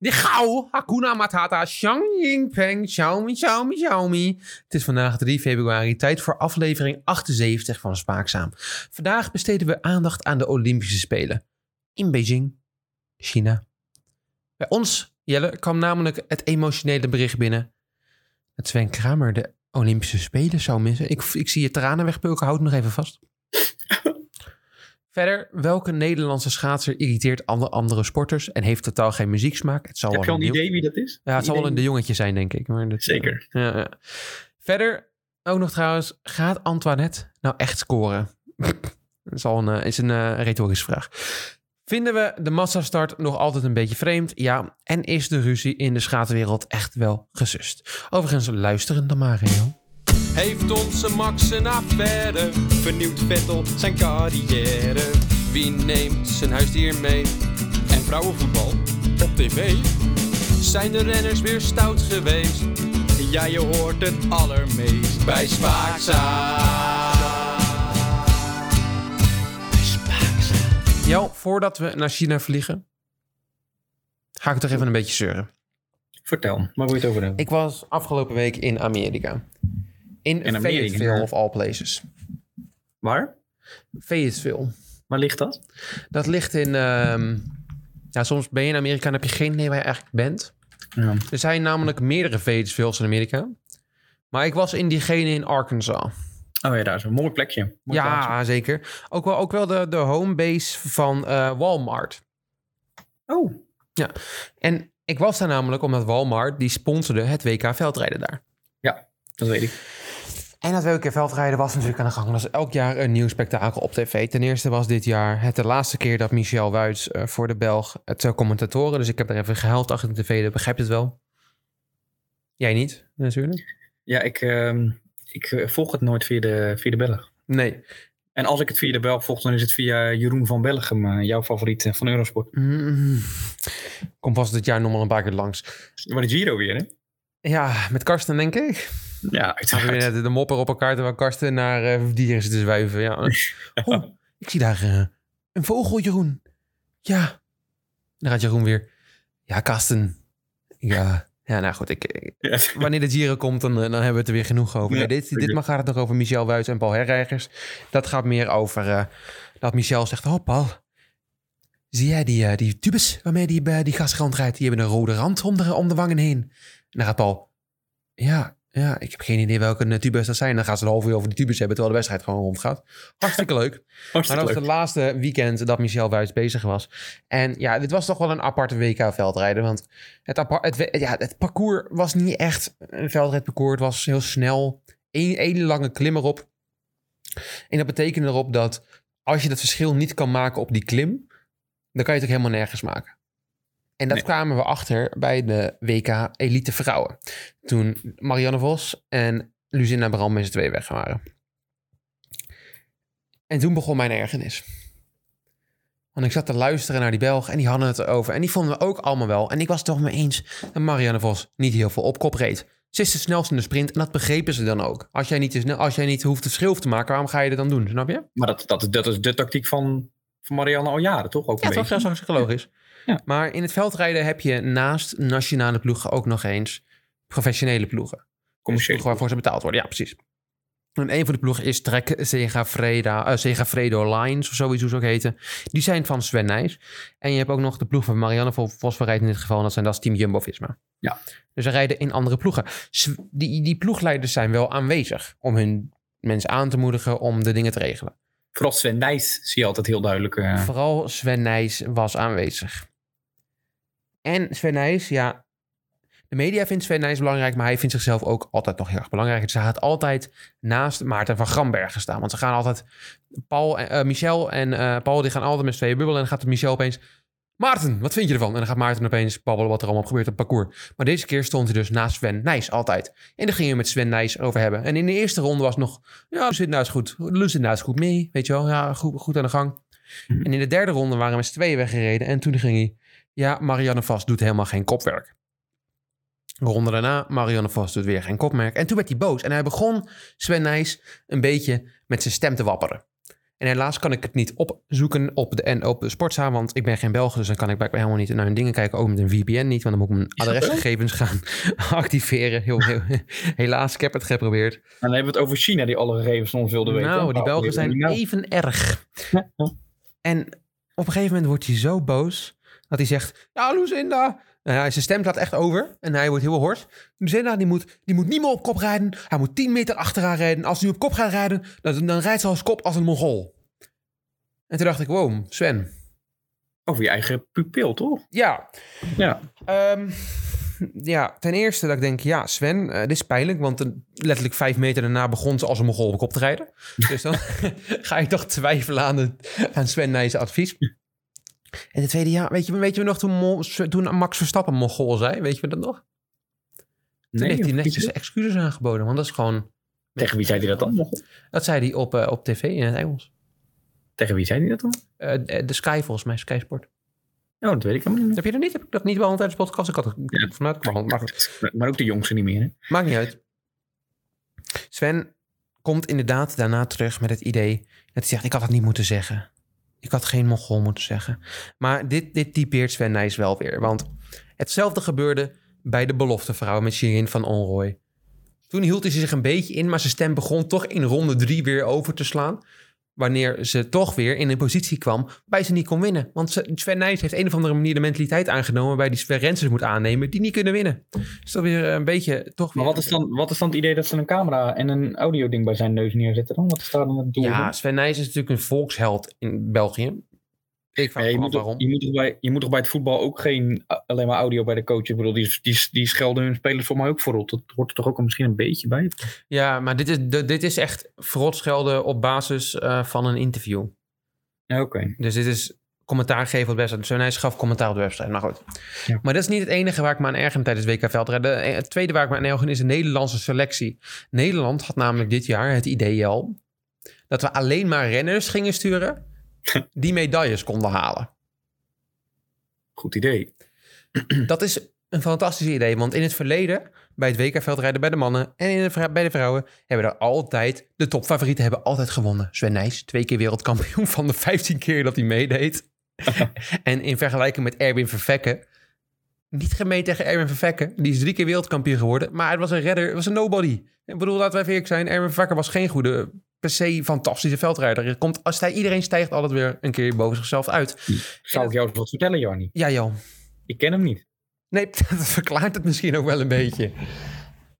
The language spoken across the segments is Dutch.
De gauw, Hakuna Matata, Xiang Yingpeng, Xiaomi, Xiaomi, Xiaomi. Het is vandaag 3 februari, tijd voor aflevering 78 van Spaakzaam. Vandaag besteden we aandacht aan de Olympische Spelen. In Beijing, China. Bij ons, Jelle, kwam namelijk het emotionele bericht binnen... dat Sven Kramer de Olympische Spelen zou missen. Ik, ik zie je tranen wegpulken, houd nog even vast. Verder, welke Nederlandse schaatser irriteert alle andere sporters en heeft totaal geen muzieksmaak? Het zal Heb je al een idee wie dat is? Ja, het zal wel een de jongetje zijn, denk ik. Maar dat, Zeker. Ja, ja. Verder, ook nog trouwens, gaat Antoinette nou echt scoren? dat is, al een, eh, is een eh, retorische vraag. Vinden we de massastart nog altijd een beetje vreemd? Ja. En is de ruzie in de schaatswereld echt wel gesust? Overigens, luisteren dan maar, Rio. Heeft onze Max een affaire? Vernieuwt Vettel zijn carrière? Wie neemt zijn huisdier mee? En vrouwenvoetbal op tv? Zijn de renners weer stout geweest? Ja, je hoort het allermeest bij Spaakzaam. Jo, voordat we naar China vliegen, ga ik toch even een beetje zeuren. Vertel, waar wil je het over hebben? Ik was afgelopen week in Amerika. In, In Fayetteville, ja. of all places. Waar? Fayetteville. Waar ligt dat? Dat ligt in... ehm, ja, soms ben je in Amerika en heb je geen idee waar je eigenlijk bent. Ja. Er zijn namelijk meerdere Fayetteville's in Amerika. Maar ik was in diegene in Arkansas. Oh ja, daar is een mooi plekje. Mooi ja, zeker. Ook wel, ook wel de, de homebase van eh, Walmart. Oh, En ik was daar namelijk omdat Walmart, die sponsorde het WK veldrijden daar. dat weet ik. En dat WK veldrijden was natuurlijk aan de gang. Dat is elk jaar een nieuw spektakel op tv. Ten eerste was dit jaar het de laatste keer dat Michel Wuits eh, voor de Belg het zou commentatoren. Dus ik heb er even gehuild achter de tv. Dat begrijp je het wel. Jij niet, natuurlijk. Ja, ik, ehm, ik eh, volg het nooit via de, via de Belg. Nee. En als ik het via de Belg volg, dan is het via Jeroen van Bellegem, eh, jouw favoriet eh, van Eurosport. Mm. Kom vast dit jaar nog maar een paar keer langs. Maar de Giro weer, hè? Ja, met Karsten denk ik. Ja, Gaan we weer uiteraard. net de mopper op elkaar terwijl Karsten naar eh, dieren zit te zwijven. Ja. Oh, ik zie daar eh, een vogel, Jeroen. Ja. Dan gaat Jeroen weer. Ja, Karsten. Ja. Ja, nou goed. Ik, wanneer de Giro komt, dan, eh, dan hebben we het er weer genoeg over. Ja, Nee, dit, dit mag gaat het nog over Michel Wuits en Paul Herreigers. Dat gaat meer over dat Michel zegt... Oh, Paul, zie jij die, eh, die tubes waarmee die, bij die gaskrant rijdt? Die hebben een rode rand om de, om de wangen heen. En dan gaat Paul... Ja, ja, ik heb geen idee welke eh, tubes dat zijn. Dan gaan ze een half uur over die tubes hebben... terwijl de wedstrijd gewoon rondgaat. Hartstikke leuk. Maar Hartstikke dat was het laatste weekend dat Michel Wuits bezig was. En ja, dit was toch wel een aparte WK-veldrijden. Want het, het, ja, het parcours was niet echt een veldrijdparcours. Het was heel snel. Eén één lange klim erop. En dat betekende erop dat als je dat verschil niet kan maken op die klim... dan kan je het ook helemaal nergens maken. En dat Nee. kwamen we achter bij de WK Elite Vrouwen. Toen Marianne Vos en Lucinda Bram met z'n twee weg waren. En toen begon mijn ergernis. Want ik zat te luisteren naar die Belg en die hadden het erover. En die vonden we ook allemaal wel. En ik was het toch mee eens dat Marianne Vos niet heel veel op kop reed. Ze is de snelste in de sprint en dat begrepen ze dan ook. Als jij niet, te snel, als jij niet hoeft het verschil te maken, waarom ga je dat dan doen? Snap je? Maar dat, dat, dat is de tactiek van, van Marianne al jaren, toch? Ook Ja, toch? beetje. Dat is logisch. Ja. Maar in het veldrijden heb je naast nationale ploegen ook nog eens professionele ploegen. Commerciële Dus waarvoor ze betaald worden, ja, precies. En een van de ploegen is Trek Segafreda, eh, Segafredo Lines, of zoiets hoe ze ook heten. Die zijn van Sven Nijs. En je hebt ook nog de ploeg van Marianne Vos van rijdt in dit geval. En dat, zijn, dat is Team Jumbo-Visma. Ja. Dus ze rijden in andere ploegen. Die, die ploegleiders zijn wel aanwezig om hun mensen aan te moedigen om de dingen te regelen. Vooral Sven Nijs zie je altijd heel duidelijk. eh, Vooral Sven Nijs was aanwezig. En Sven Nijs, ja... De media vindt Sven Nijs belangrijk, maar hij vindt zichzelf ook altijd nog heel erg belangrijk. Dus hij gaat altijd naast Maarten van Grambergen staan. Want ze gaan altijd... Paul, en- eh, Michel en eh, Paul die gaan altijd met z'n tweeën bubbelen. En dan gaat Michel opeens... Maarten, wat vind je ervan? En dan gaat Maarten opeens babbelen wat er allemaal gebeurt op het parcours. Maar deze keer stond hij dus naast Sven Nijs altijd. En daar ging je met Sven Nijs over hebben. En in de eerste ronde was nog... Ja, Lucinda is goed. Lucinda is goed mee. Weet je wel, ja, goed, goed aan de gang. Mhm. En in de derde ronde waren we met z'n tweeën weggereden. En toen ging hij... Ja, Marianne Vos doet helemaal geen kopwerk. Ronde daarna, Marianne Vos doet weer geen kopmerk. En toen werd hij boos. En hij begon, Sven Nijs, een beetje met zijn stem te wapperen. En helaas kan ik het niet opzoeken op de, en op de want ik ben geen Belg, dus dan kan ik helemaal niet naar hun dingen kijken. Ook met een VPN niet, want dan moet ik mijn adresgegevens gaan activeren. Heel, heel, helaas, ik heb het geprobeerd. En dan hebben we het over China die alle gegevens van ons wilde weten. Nou, die Belgen zijn even erg. En op een gegeven moment wordt hij zo boos dat hij zegt: Ja, Lucinda. En hij, zijn stem gaat echt over en hij wordt heel hard. Lucinda die moet, die moet niet meer op kop rijden. Hij moet 10 meter achteraan rijden. Als hij op kop gaat rijden, dan, dan rijdt ze als kop als een Mongool. En toen dacht ik: Wow, Sven. Over je eigen pupil, toch? Ja, Ja. Ehm, ja, ten eerste dat ik denk, ja, Sven, eh, dit is pijnlijk, want een- letterlijk vijf meter daarna begon ze als een mogol op kop te rijden. Dus dan ga ik toch twijfelen aan, de, aan Sven Nijs advies. En de tweede, ja, weet je, weet je nog toen, Max Verstappen mogol zei? Weet je dat nog? Toen heeft hij netjes excuses aangeboden, want dat is gewoon... Tegen wie zei hij dat dan? Dat zei hij op, eh, op tv in het Engels. Tegen wie zei hij dat dan? Eh, de Sky volgens mij, Sky Sport. Oh, dat weet ik helemaal niet. Heb je dat niet? Heb ik dat niet wel tijdens de podcast? Ik had het Ja. vanuit behandeld. Maar. Maar, ook de jongste niet meer, hè? Maakt niet uit. Sven komt inderdaad daarna terug met het idee dat hij zegt: Ik had het niet moeten zeggen. Ik had geen Mongool moeten zeggen. Maar dit, dit typeert Sven Nijs wel weer. Want hetzelfde gebeurde bij de beloftevrouw met Shirin van Onroy. Toen hield hij zich een beetje in, maar zijn stem begon toch in ronde drie weer over te slaan. Wanneer ze toch weer in een positie kwam waarbij ze niet kon winnen. Want Sven Nijs heeft een of andere manier de mentaliteit aangenomen... waarbij die Sven Rensers moet aannemen die niet kunnen winnen. Dus dat weer een beetje toch Maar wat is, dan, wat is dan het idee dat ze een camera en een audio-ding bij zijn neus neerzetten dan? Wat is daar dan het doel Ja? Sven Nijs is natuurlijk een volksheld in België. Ik vraag Ja, me je, af moet toch, waarom. je, moet toch bij, je moet toch bij het voetbal ook geen a- alleen maar audio bij de coach. Ik bedoel, die, die, die schelden hun spelers voor mij ook verrot. Dat hoort er toch ook misschien een beetje bij? Ja, maar dit is, dit is echt verrotschelden op basis eh, van een interview. Ja, oké. Dus dit is commentaar geven op de wedstrijd. Sven Nijs gaf commentaar op de wedstrijd. Maar goed. Ja. Maar dat is niet het enige waar ik me aan erger tijdens WK Veldrijden. Eh, Het tweede waar ik me aan erger is de Nederlandse selectie. Nederland had namelijk dit jaar het idee al... dat we alleen maar renners gingen sturen... die medailles konden halen. Goed idee. Dat is een fantastisch idee, want in het verleden, bij het WK-veldrijden bij de mannen en in de, bij de vrouwen, hebben er altijd, de topfavorieten hebben altijd gewonnen. Sven Nijs, twee keer wereldkampioen van de 15 keer dat hij meedeed. en in vergelijking met Erwin Vervekke, niet gemeen tegen Erwin Vervekke, die is drie keer wereldkampioen geworden, maar het was een redder, het was een nobody. Ik bedoel, laten we even eerlijk zijn, Erwin Vervekke was geen goede, per se fantastische veldrijder. Er komt, als hij, iedereen stijgt altijd weer een keer boven zichzelf uit. Zou ik jou wat vertellen, Jarni? Ja, joh. Ik ken hem niet. Nee, dat verklaart het misschien ook wel een beetje.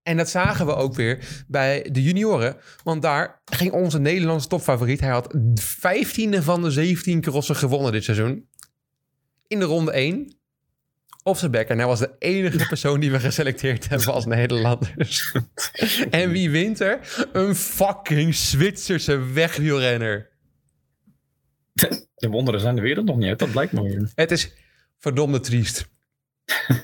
En dat zagen we ook weer bij de junioren. Want daar ging onze Nederlandse topfavoriet. Hij had 15e van de 17 crossen gewonnen dit seizoen. In de ronde 1. Op zijn bek. En hij was de enige persoon die we geselecteerd hebben als Nederlanders. en wie wint er? Een fucking Zwitserse wegwielrenner. De wonderen zijn de wereld nog niet uit. Dat blijkt maar. Het is verdomde triest.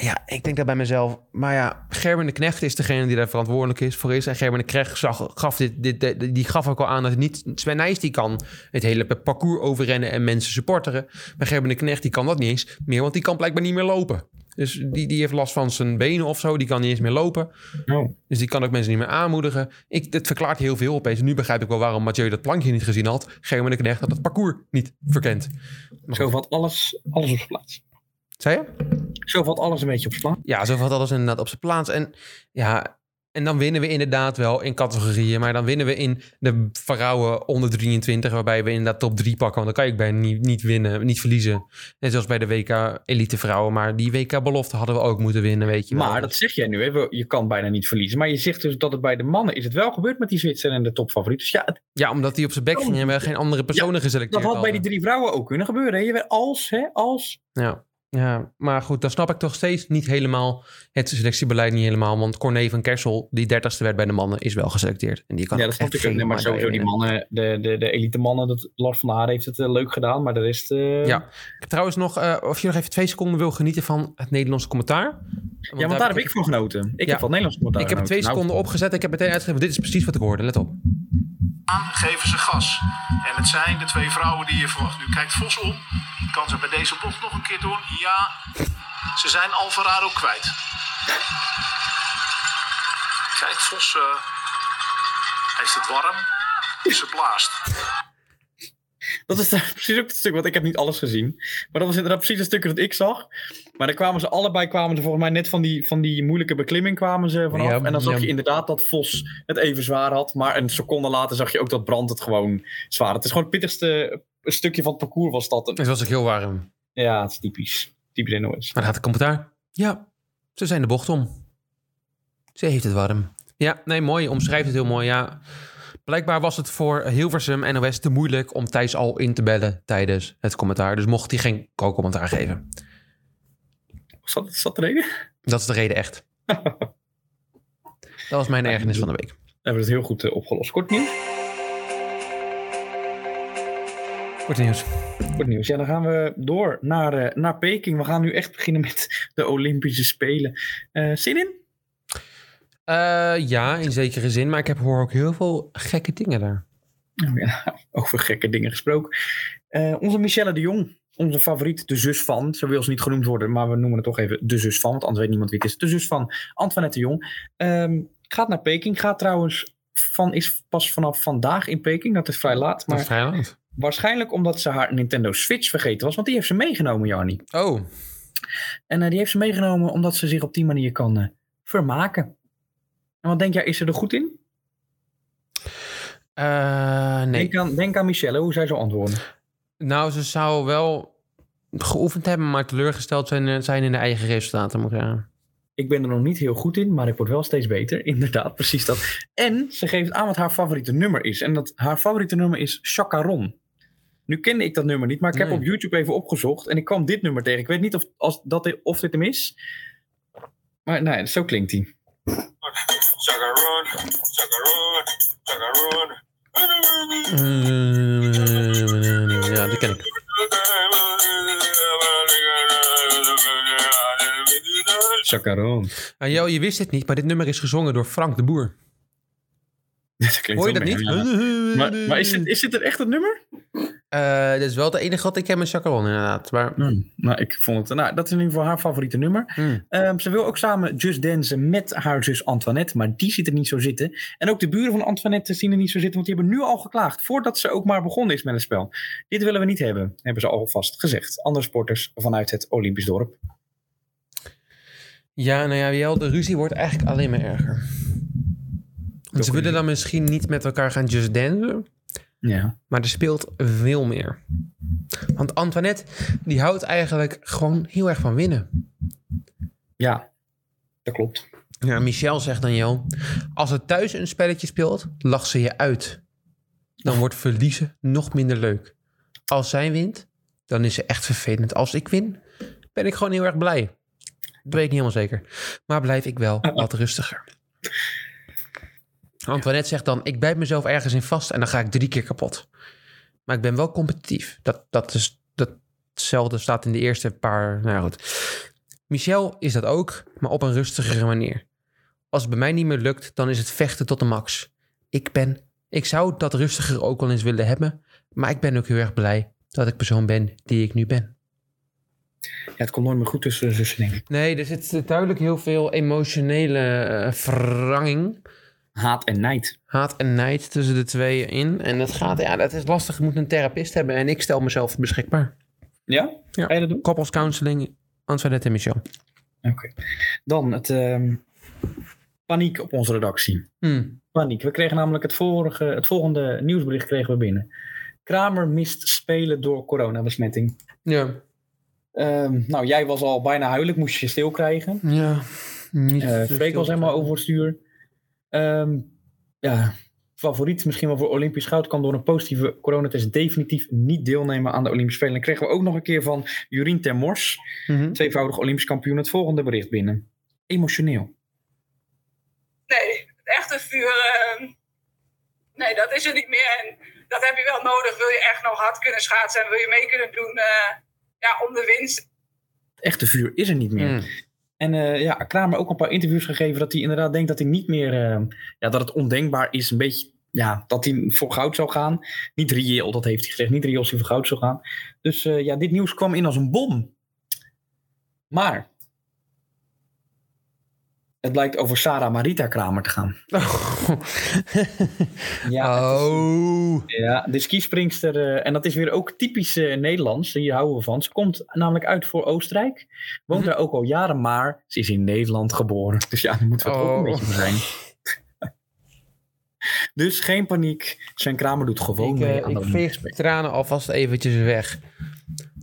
ja, ik denk dat bij mezelf. Maar ja, Gerben de Knecht is degene die daar verantwoordelijk is voor is. En Gerben de Knecht zag, gaf dit, dit, dit- die gaf ook al aan dat het niet... Sven Nijs die kan het hele parcours overrennen en mensen supporteren. Maar Gerben de Knecht die kan dat niet eens meer, want die kan blijkbaar niet meer lopen. Dus die, die heeft last van zijn benen of zo. Die kan niet eens meer lopen. Oh. Dus die kan ook mensen niet meer aanmoedigen. Ik, dit verklaart heel veel opeens. Nu begrijp ik wel waarom Mathieu dat plankje niet gezien had. Gerben de Knecht had het parcours niet verkend. Zo valt alles, alles op zijn plaats. Zei je? Zo valt alles een beetje op zijn plaats. Ja, zo valt alles inderdaad op zijn plaats. En ja, en dan winnen we inderdaad wel in categorieën. Maar dan winnen we in de vrouwen onder 23, waarbij we inderdaad top 3 pakken. Want dan kan je bijna niet, niet winnen, niet verliezen. Net zoals bij de WK elite vrouwen. Maar die WK belofte hadden we ook moeten winnen, weet je wel. Maar dat zeg jij nu, hè? Je kan bijna niet verliezen. Maar je zegt dus dat het bij de mannen is het wel gebeurd met die Zwitser en de topfavoriet. Dus ja, het- Ja, omdat hij op zijn bek ging en we geen andere personen geselecteerd dat had bij die drie vrouwen ook kunnen gebeuren. Hè? Je werd als, hè, als. Ja. Ja, maar goed, dan snap ik toch steeds niet helemaal het selectiebeleid niet helemaal. Want Corné van Kersel, die dertigste werd bij de mannen, is wel geselecteerd. En die kan ja, ook dat snap ik ook. Nee, maar sowieso die mannen, de, de, de elite mannen, dat Lars van der Haar heeft het eh, leuk gedaan. Maar de rest... eh, Ja. Ik heb trouwens nog, eh, of je nog even twee seconden wil genieten van het Nederlandse commentaar. ja, want daar heb ik van genoten. Ik Ja. heb van Nederlands commentaar Ik heb twee seconden opgezet. Ik heb meteen uitgegeven. Dit is precies wat ik hoorde. Let op. aan, geven ze gas. En het zijn de twee vrouwen die je verwacht. Nu kijkt Vos om. Kan ze bij deze bocht nog een keer doen? Ja, ze zijn Alvarado kwijt. Kijk, Vos, eh, hij is het warm. ze blaast. Dat is daar precies ook het stuk, want ik heb niet alles gezien. Maar dat was inderdaad precies het stuk dat ik zag. Maar dan kwamen ze allebei, kwamen ze volgens mij net van die, van die moeilijke beklimming kwamen ze vanaf. Ja, en dan zag ja. je inderdaad dat Vos het even zwaar had. Maar een seconde later zag je ook dat Brand het gewoon zwaar had. Het is gewoon het pittigste stukje van het parcours was dat. Het was ook heel warm. Ja, het is typisch. Typisch NOS. Maar gaat de commentaar. Ja, ze zijn de bocht om. Ze heeft het warm. Ja, nee, mooi. Omschrijft het heel mooi. Ja, blijkbaar was het voor Hilversum NOS te moeilijk om Thijs al in te bellen tijdens het commentaar. Dus mocht hij geen co-commentaar geven. Was dat, is dat de reden? Dat is de reden echt. Dat was mijn ergernis van de week. We hebben het heel goed eh, opgelost. Kort nieuws. Kort nieuws. Kort nieuws. Ja, dan gaan we door naar, eh, naar Peking. We gaan nu echt beginnen met de Olympische Spelen. Eh zin in? Eh, ja, in zekere zin. Maar ik heb hoor ook heel veel gekke dingen daar. Oh ja, over gekke dingen gesproken. Onze Michelle de Jong, onze favoriet, de zus van. Zo wil ze niet genoemd worden, maar we noemen het toch even de zus van. Want anders weet niemand wie het is. De zus van Antoinette de Jong. Ehm, gaat naar Peking. Gaat trouwens van, is pas vanaf vandaag in Peking. Dat is vrij laat. Dat Maar is vrij laat. Waarschijnlijk omdat ze haar Nintendo Switch vergeten was. Want die heeft ze meegenomen, Jarnie. Oh, En eh, die heeft ze meegenomen omdat ze zich op die manier kan eh, vermaken. En wat denk jij, is ze er goed in? eh, nee. Denk, aan, denk aan Michelle, hoe zij zou antwoorden. Nou, ze zou wel geoefend hebben, maar teleurgesteld zijn, zijn in de eigen resultaten, moet ik zeggen. Ik ben er nog niet heel goed in, maar ik word wel steeds beter. Inderdaad, precies dat. En ze geeft aan wat haar favoriete nummer is. En dat, haar favoriete nummer is Chacaron. Nu kende ik dat nummer niet, maar ik heb Nee. op YouTube even opgezocht. En ik kwam dit nummer tegen. Ik weet niet of, als dat, of dit hem is. Maar nee, zo klinkt hij. Chacaron, chacaron, chacaron. Ja, die ken ik. Chacaron. Ah, Jo, je wist het niet, maar dit nummer is gezongen door Frank de Boer. Dat Hoor je dat niet? ja. Maar, maar is, dit, is dit er echt het nummer? Eh, dit is wel het enige wat ik heb met Chacaron, inderdaad. Maar, Hmm, nou, ik vond het. Nou, dat is in ieder geval haar favoriete nummer. hmm. Ehm, ze wil ook samen Just Dancen met haar zus Antoinette, maar die ziet er niet zo zitten. En ook de buren van Antoinette zien er niet zo zitten, want die hebben nu al geklaagd voordat ze ook maar begonnen is met het spel. Dit willen we niet hebben, hebben ze alvast gezegd. Andere sporters vanuit het Olympisch dorp. Ja, nou ja, Jel, de ruzie wordt eigenlijk alleen maar erger. Want ze willen dan misschien niet met elkaar gaan just dancen, Ja. maar er speelt veel meer. Want Antoinette, die houdt eigenlijk gewoon heel erg van winnen. Ja, dat klopt. Ja, Michel zegt dan, Jo, als er thuis een spelletje speelt, lacht ze je uit. Dan wordt verliezen nog minder leuk. Als zij wint, dan is ze echt vervelend. Als ik win, ben ik gewoon heel erg blij. Dat weet ik niet helemaal zeker. Maar blijf ik wel wat rustiger. Antoinette zegt dan, ik bijt mezelf ergens in vast en dan ga ik drie keer kapot. Maar ik ben wel competitief. Dat, dat is, dat, hetzelfde staat in de eerste paar... Nou ja, goed. Michel is dat ook, maar op een rustigere manier. Als het bij mij niet meer lukt, dan is het vechten tot de max. Ik ben, ik zou dat rustiger ook wel eens willen hebben, maar ik ben ook heel erg blij dat ik persoon ben die ik nu ben. Ja, het komt nooit meer goed tussen de zussen, denk ik. Nee, er zit duidelijk heel veel emotionele eh, verranging, Haat en nijd. haat en nijd tussen de twee in. En dat gaat, ja, dat is lastig. Je moet een therapeut hebben en ik stel mezelf beschikbaar. Ja? Ja. Ga je dat doen? Couples counseling, Antoinette en Michel. Oké. Dan het ehm, paniek op onze redactie. Hmm. Paniek. We kregen namelijk het, vorige, het volgende nieuwsbericht kregen we binnen. Kramer mist spelen door coronabesmetting. Ja, Ehm, nou, jij was al bijna huidelijk, moest je je stil krijgen. ja. Niet Eh te Freek was helemaal over het stuur. Ehm, ja, favoriet misschien wel voor Olympisch goud kan door een positieve coronatest definitief niet deelnemen aan de Olympische Spelen. En kregen we ook nog een keer van Jurien Termors, Mhm. tweevoudig Olympisch kampioen, het volgende bericht binnen. Emotioneel. Nee, het echte vuur, ehm, nee, dat is er niet meer. En dat heb je wel nodig. Wil je echt nog hard kunnen schaatsen en wil je mee kunnen doen eh, ja, om de winst. Het echte vuur is er niet meer. Hmm. En eh, ja, Kramer ook een paar interviews gegeven dat hij inderdaad denkt dat hij niet meer, eh, ja, dat het ondenkbaar is, een beetje, ja, dat hij voor goud zou gaan. Niet reëel, dat heeft hij gezegd, niet reëel als hij voor goud zou gaan. Dus eh, ja, dit nieuws kwam in als een bom. Maar, Het blijkt over Sarah Marita Kramer te gaan. Ja, is- oh. Ja, de skispringster, eh, en dat is weer ook typisch eh, Nederlands, hier houden we van. Ze komt namelijk uit voor Oostenrijk, woont Mhm. daar ook al jaren, maar ze is in Nederland geboren. Dus ja, daar moeten we het ook een Oh. beetje voor zijn. dus geen paniek, Sven Kramer doet gewoon Ik, mee eh, aan de ik veeg de tranen alvast eventjes weg.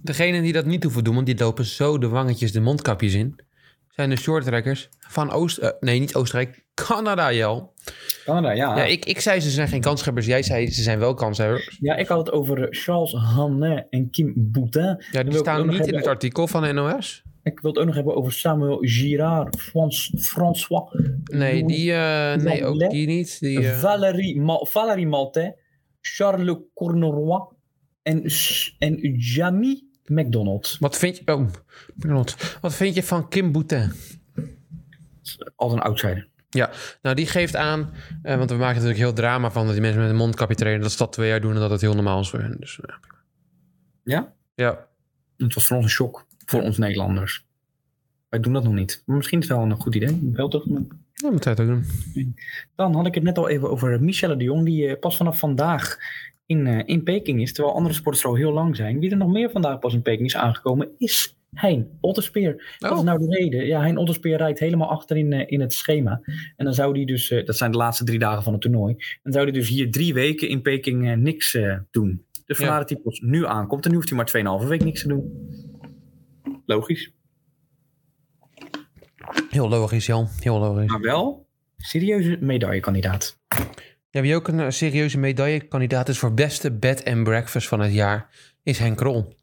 Degenen die dat niet hoeven doen, want die lopen zo de wangetjes de mondkapjes in, zijn de shorttrekkers van Oost... eh, nee, niet Oostenrijk, Canada, Jel. Canada, ja. Ja, ik, ik zei ze zijn geen kanshebbers. Jij zei ze zijn wel kanshebbers. Ja, ik had het over Charles Hannet en Kim Boutin. Ja, die staan niet in hebben het artikel van NOS. Ik wil het ook nog hebben over Samuel Girard, Frans, François, Nee, die, eh, nee, ook die niet. Die, eh, Valérie, Mal, Valérie Maltais, Charles Corneroy en, en Jamie McDonald. wat vind je... Oh, McDonald. Wat vind je van Kim Boutin? Als een outsider. Nou, die geeft aan, eh, want we maken natuurlijk heel drama van dat die mensen met een mondkapje trainen, dat ze dat twee jaar doen en dat het heel normaal is voor hen. Dus, ja. Ja? ja. Het was voor ons een shock. Voor ons Nederlanders. Wij doen dat nog niet. Maar misschien is het wel een goed idee. Wel toch? Ja, moet hij het ook doen. Dan had ik het net al even over Michelle de Jong, die eh, pas vanaf vandaag in, eh, in Peking is. Terwijl andere sporters er al heel lang zijn. Wie er nog meer vandaag pas in Peking is aangekomen, is Hein Otterspeer. Dat is Oh, nou de reden. Ja, Hein Otterspeer rijdt helemaal achterin eh, in het schema. En dan zou hij dus, eh, dat zijn de laatste drie dagen van het toernooi. Dan zou hij dus hier drie weken in Peking eh, niks eh, doen. Dus vandaar Ja. dat hij pas nu aankomt. En nu hoeft hij maar 2,5 week niks te doen. Logisch. heel logisch, Jan. Heel logisch. Maar wel serieuze medaillekandidaat. Ja, wie ook een eh, serieuze medaillekandidaat is voor beste bed and breakfast van het jaar, is Henk Krol.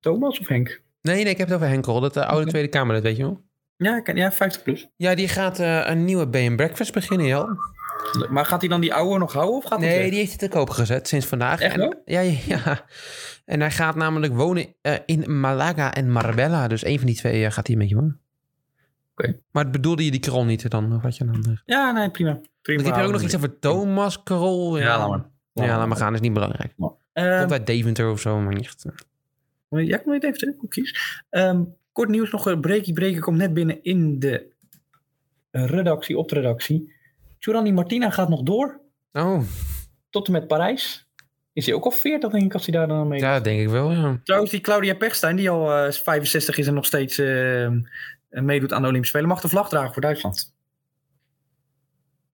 Thomas of Henk? Nee, nee, ik heb het over Henk Krol, dat de oude Oké. Tweede Kamerlid, weet je wel. Ja, ja 50 plus. Ja, die gaat eh, een nieuwe bed and breakfast beginnen, Jan. Maar gaat hij dan die oude nog houden of gaat hij Nee, weg? die heeft hij te koop gezet sinds vandaag. Echt en, ja, ja. En hij gaat namelijk wonen eh, in Malaga en Marbella. Dus een van die twee eh, gaat hij een beetje wonen. Maar bedoelde je die Krol niet dan? Of wat je dan zegt? Ja, nee, prima. prima Dan heb je ook nog iets over Thomas Krol. Ja, Ja, laat maar. Ja, laat maar gaan, is niet belangrijk. Ehm, Komt uit Deventer of zo, maar niet echt. eh. ja, ik moet even terug. Koekjes. Ehm, kort nieuws nog. een Breakie Breaker komt net binnen in de redactie, op de redactie. Giovanni Martina gaat nog door. Oh, Tot en met Parijs. Is hij ook al 40, denk ik, als hij daar dan aan mee... ja, denk ik wel, ja. Trouwens, die Claudia Pechstein, die al eh, 65 is en nog steeds eh, eh, meedoet aan de Olympische Spelen, mag de vlag dragen voor Duitsland.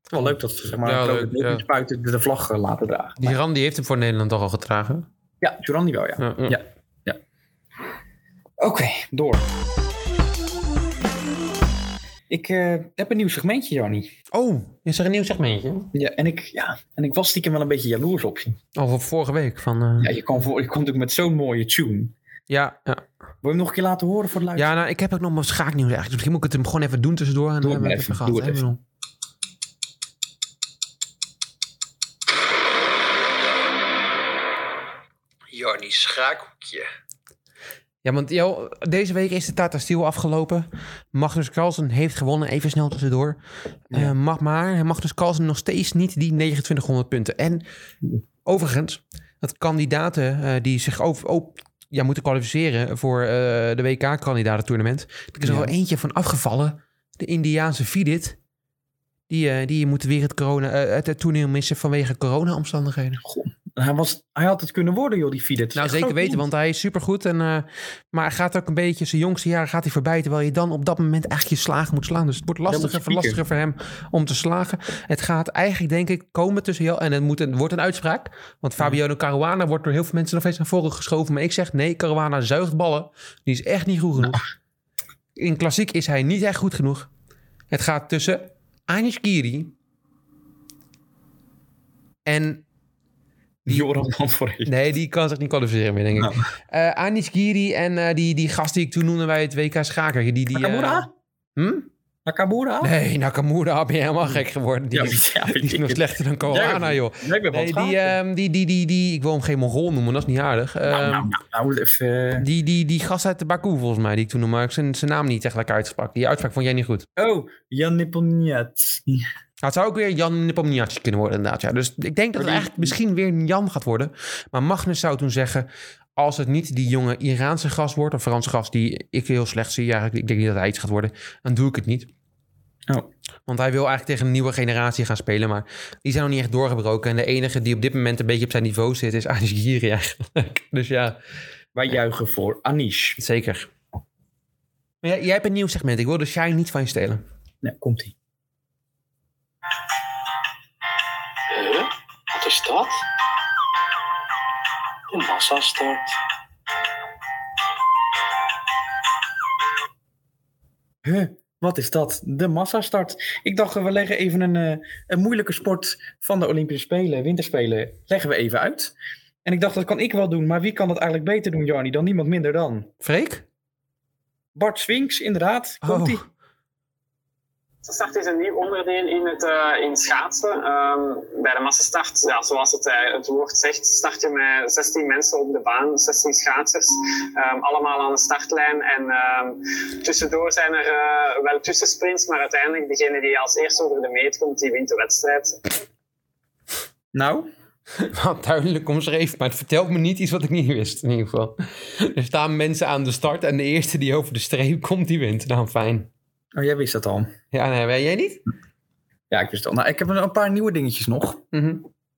Wel leuk dat ze zeg maar, Ja, ja, leuk, ja. buiten de vlag eh, laten dragen. Die Ran die heeft hem voor Nederland toch al gedragen. Ja, Giovanni wel, ja. Ja, ja. Ja. Oké, door. Ik eh, heb een nieuw segmentje, Jannie. Oh, is er een nieuw segmentje? Ja, en ik, ja, en ik was stiekem wel een beetje jaloers op je. Van vorige week. Van, eh, Ja, je kwam, voor, je kwam natuurlijk met zo'n mooie tune. Ja, ja. Wil je hem nog een keer laten horen voor de luisteraar? Ja, nou, ik heb ook nog mijn schaaknieuws eigenlijk. Dus misschien moet ik het hem gewoon even doen tussendoor. En Doe dan het hebben we het even, gehad. het Jarnie Schaakhoekje. Ja, want Jo, deze week is de Tata Steel afgelopen. Magnus Carlsen heeft gewonnen, even snel tussendoor. Eh, mag maar, Magnus Carlsen nog steeds niet die 2900 punten. En overigens, dat kandidaten eh, die zich over, op, ja, moeten kwalificeren voor eh, de WK-kandidatentournament. Er is er Ja. wel eentje van afgevallen. De Indiaanse Vidit. Die, eh, die moet weer het, corona, eh, het, het toernooi missen vanwege corona-omstandigheden. Hij, was, hij had het kunnen worden, joh, die Fidet. Nou, zeker weten, want hij is supergoed. En, eh, maar hij gaat ook een beetje, zijn jongste jaren gaat hij voorbij. Terwijl je dan op dat moment eigenlijk je slagen moet slaan. Dus het wordt lastiger, je lastiger voor hem om te slagen. Het gaat eigenlijk, denk ik, komen tussen jou. En het moet een, wordt een uitspraak. Want Fabiano Caruana wordt door heel veel mensen nog steeds naar voren geschoven. Maar ik zeg nee, Caruana zuigt ballen. Die is echt niet goed genoeg. In klassiek is hij niet echt goed genoeg. Het gaat tussen Anish Giri en Joran Manfred. Nee, die kan zich niet kwalificeren meer, denk ik. Nou. Eh Anis Giri en eh, die, die gast die ik toen noemde bij het WK Schaker. Die, die, Nakamura? hm? Nakamura? Nee, Nakamura ben je helemaal gek geworden. Die, Ja, is, ja, weet die is ik nog slechter dan Corona, joh. Nee, die, ehm, die, die, die, die, ik wil hem geen Mongool noemen, dat is niet aardig. nou, Ehm, nou, nou, nou, even... die, die, die gast uit de Baku, volgens mij, die ik toen noemde, maar ik zijn, zijn naam niet echt lekker uitgesprak. Die uitspraak vond jij niet goed. Oh, Jan Nepomniachtchi. Nou, het zou ook weer Jan Nepomniachtchi kunnen worden, inderdaad. Ja. Dus ik denk dat het eigenlijk misschien weer een Jan gaat worden. Maar Magnus zou toen zeggen... als het niet die jonge Iraanse gast wordt... of Franse gast die ik heel slecht zie... eigenlijk, ik denk niet dat hij iets gaat worden... dan doe ik het niet. Oh. Want hij wil eigenlijk tegen een nieuwe generatie gaan spelen, maar die zijn nog niet echt doorgebroken. En de enige die op dit moment een beetje op zijn niveau zit, is Anish Giri eigenlijk. Dus ja, Wij juichen voor Anish. zeker. Maar jij, jij hebt een nieuw segment. Ik wil de shine niet van je stelen. Nee, komt Wat is dat? De massastart. Huh, wat is dat? De massastart. Ik dacht, we leggen even een, eh, een moeilijke sport van de Olympische Spelen, Winterspelen, leggen we even uit. En ik dacht, dat kan ik wel doen, maar wie kan dat eigenlijk beter doen, Jarny, dan niemand minder dan? Freek? Bart Swinks, inderdaad. Komt ie? Oh, De start is een nieuw onderdeel in het, eh, in schaatsen. Ehm, bij de massastart, ja, zoals het, eh, het woord zegt, start je met 16 mensen op de baan, 16 schaatsers, ehm, allemaal aan de startlijn. En ehm, tussendoor zijn er eh, wel tussensprints, maar uiteindelijk degene die als eerste over de meet komt, die wint de wedstrijd. Nou, wat duidelijk omschreven, maar het vertelt me niet iets wat ik niet wist in ieder geval. Er staan mensen aan de start en de eerste die over de streep komt, die wint. Nou, fijn. Oh, jij wist dat al. Ja, nee, jij niet? Ja, ik wist het al. Nou, ik heb een paar nieuwe dingetjes nog. Mhm.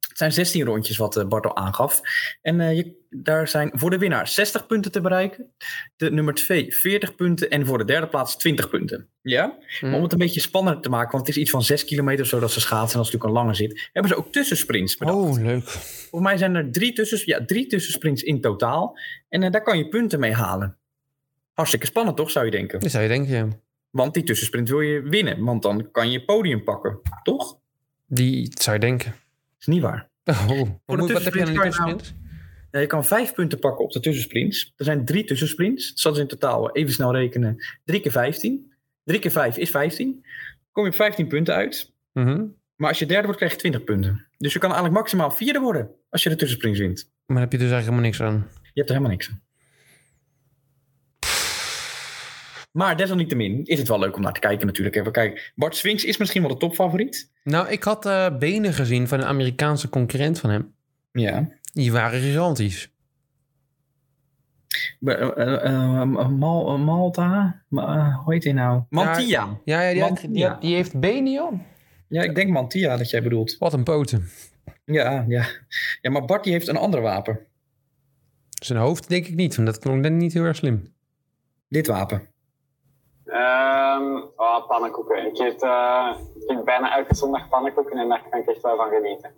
Het zijn 16 rondjes wat eh, Bart al aangaf. En eh, je, daar zijn voor de winnaar 60 punten te bereiken. De nummer 2 40 punten. En voor de derde plaats 20 punten. Ja? Maar om het een beetje spannender te maken, want het is iets van 6 kilometer of zo dat ze schaatsen. En dat is natuurlijk een lange zit. Hebben ze ook tussensprints bedacht. Oh, leuk. Volgens mij zijn er drie, tussens, ja, drie tussensprints in totaal. En eh, daar kan je punten mee halen. Hartstikke spannend toch, zou je denken? Dat zou je denken, ja. Want die tussensprint wil je winnen. Want dan kan je podium pakken. Toch? Die dat zou je denken. is niet waar. Oh, wat, de moet- wat heb je aan tussensprints nou- tussensprints? Ja, je kan vijf punten pakken op de tussensprints. Er zijn drie tussensprints. Dus dat is in totaal, even snel rekenen, drie keer 15. Drie keer vijf is 15. Kom je op 15 punten uit. Mhm. Maar als je derde wordt, krijg je 20 punten. Dus je kan eigenlijk maximaal vierde worden als je de tussensprints wint. Maar heb je dus eigenlijk helemaal niks aan. Je hebt er helemaal niks aan. Maar desalniettemin is het wel leuk om naar te kijken natuurlijk. Even kijken. Bart Swinks is misschien wel de topfavoriet. Nou, ik had eh, benen gezien van een Amerikaanse concurrent van hem. Ja. Die waren gigantisch. Be- Mal, eh, Malta? Ma- hoe heet hij nou? Mantia. Ja, ja die, Mantia. die, heeft benen, joh. Ja, ik denk Mantia dat jij bedoelt. Wat een poten. Ja, ja. ja, maar Bart die heeft een ander wapen. Zijn hoofd denk ik niet, want dat klonk net niet heel erg slim. Dit wapen. Ehm oh, pannenkoeken. Ik eet, eh, ik eet bijna elke zondag pannenkoeken en daar kan ik echt wel van genieten.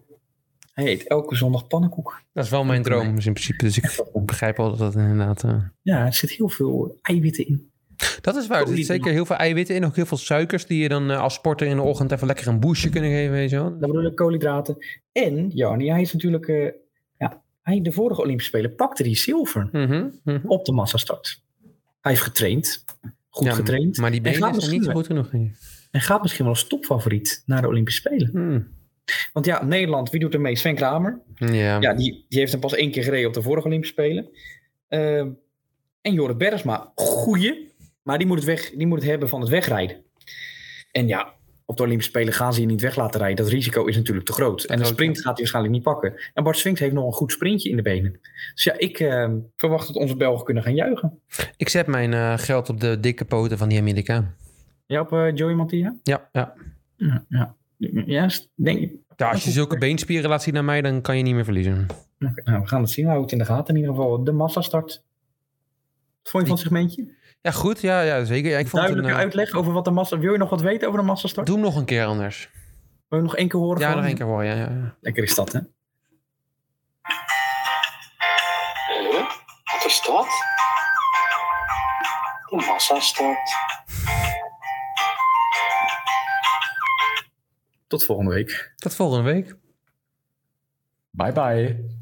Hij eet elke zondag pannenkoek. Dat is wel mijn droom, dus in principe. Dus ik begrijp wel dat dat inderdaad... eh, Ja, er zit heel veel eiwitten in. Dat is waar. Er zit zeker heel veel eiwitten in. Ook heel veel suikers die je dan eh, als sporter in de ochtend even lekker een boostje kunnen geven. Weet je wel. Dat bedoel ik koolhydraten. En, Jarni, hij is natuurlijk... eh, ja, hij, de vorige Olympische Spelen pakte hij zilver Mhm, mhm. op de massastart. Hij heeft getraind. Goed Ja, getraind. Maar die En gaat benen zijn niet goed genoeg. En gaat misschien wel als topfavoriet naar de Olympische Spelen. Hmm. Want ja, Nederland, wie doet er mee? Sven Kramer. Ja. Ja, die, die heeft hem pas één keer gereden op de vorige Olympische Spelen. Ehm, en Jorrit Bergsma, goeie. Maar die moet, het weg, die moet het hebben van het wegrijden. En ja, op de Olympische Spelen gaan ze je niet weg laten rijden. Dat risico is natuurlijk te groot. En de groot, sprint gaat hij waarschijnlijk niet pakken. En Bart Swinks heeft nog een goed sprintje in de benen. Dus ja, ik ehm, verwacht dat onze Belgen kunnen gaan juichen. Ik zet mijn eh, geld op de dikke poten van die Amerikaan. Ja, op eh, Joey Mattia? Ja, ja. Ja, ja. denk ik. ja, als je zulke beenspieren laat zien aan mij, dan kan je niet meer verliezen. Nou, we gaan het zien. Hou het in de gaten in ieder geval. De massastart. Wat vond je van het segmentje? Ja, goed. Ja, ja zeker. Ja, ik vond het een, Duidelijke eh, uitleg over wat de massa... Wil je nog wat weten over de massastart? Doe hem nog een keer anders. Wil je nog één keer horen? Ja, nog één keer hoor. Ja, ja, ja. Lekker is dat, hè? Huh? Wat is dat? De massastart. Tot volgende week. Tot volgende week. Bye bye.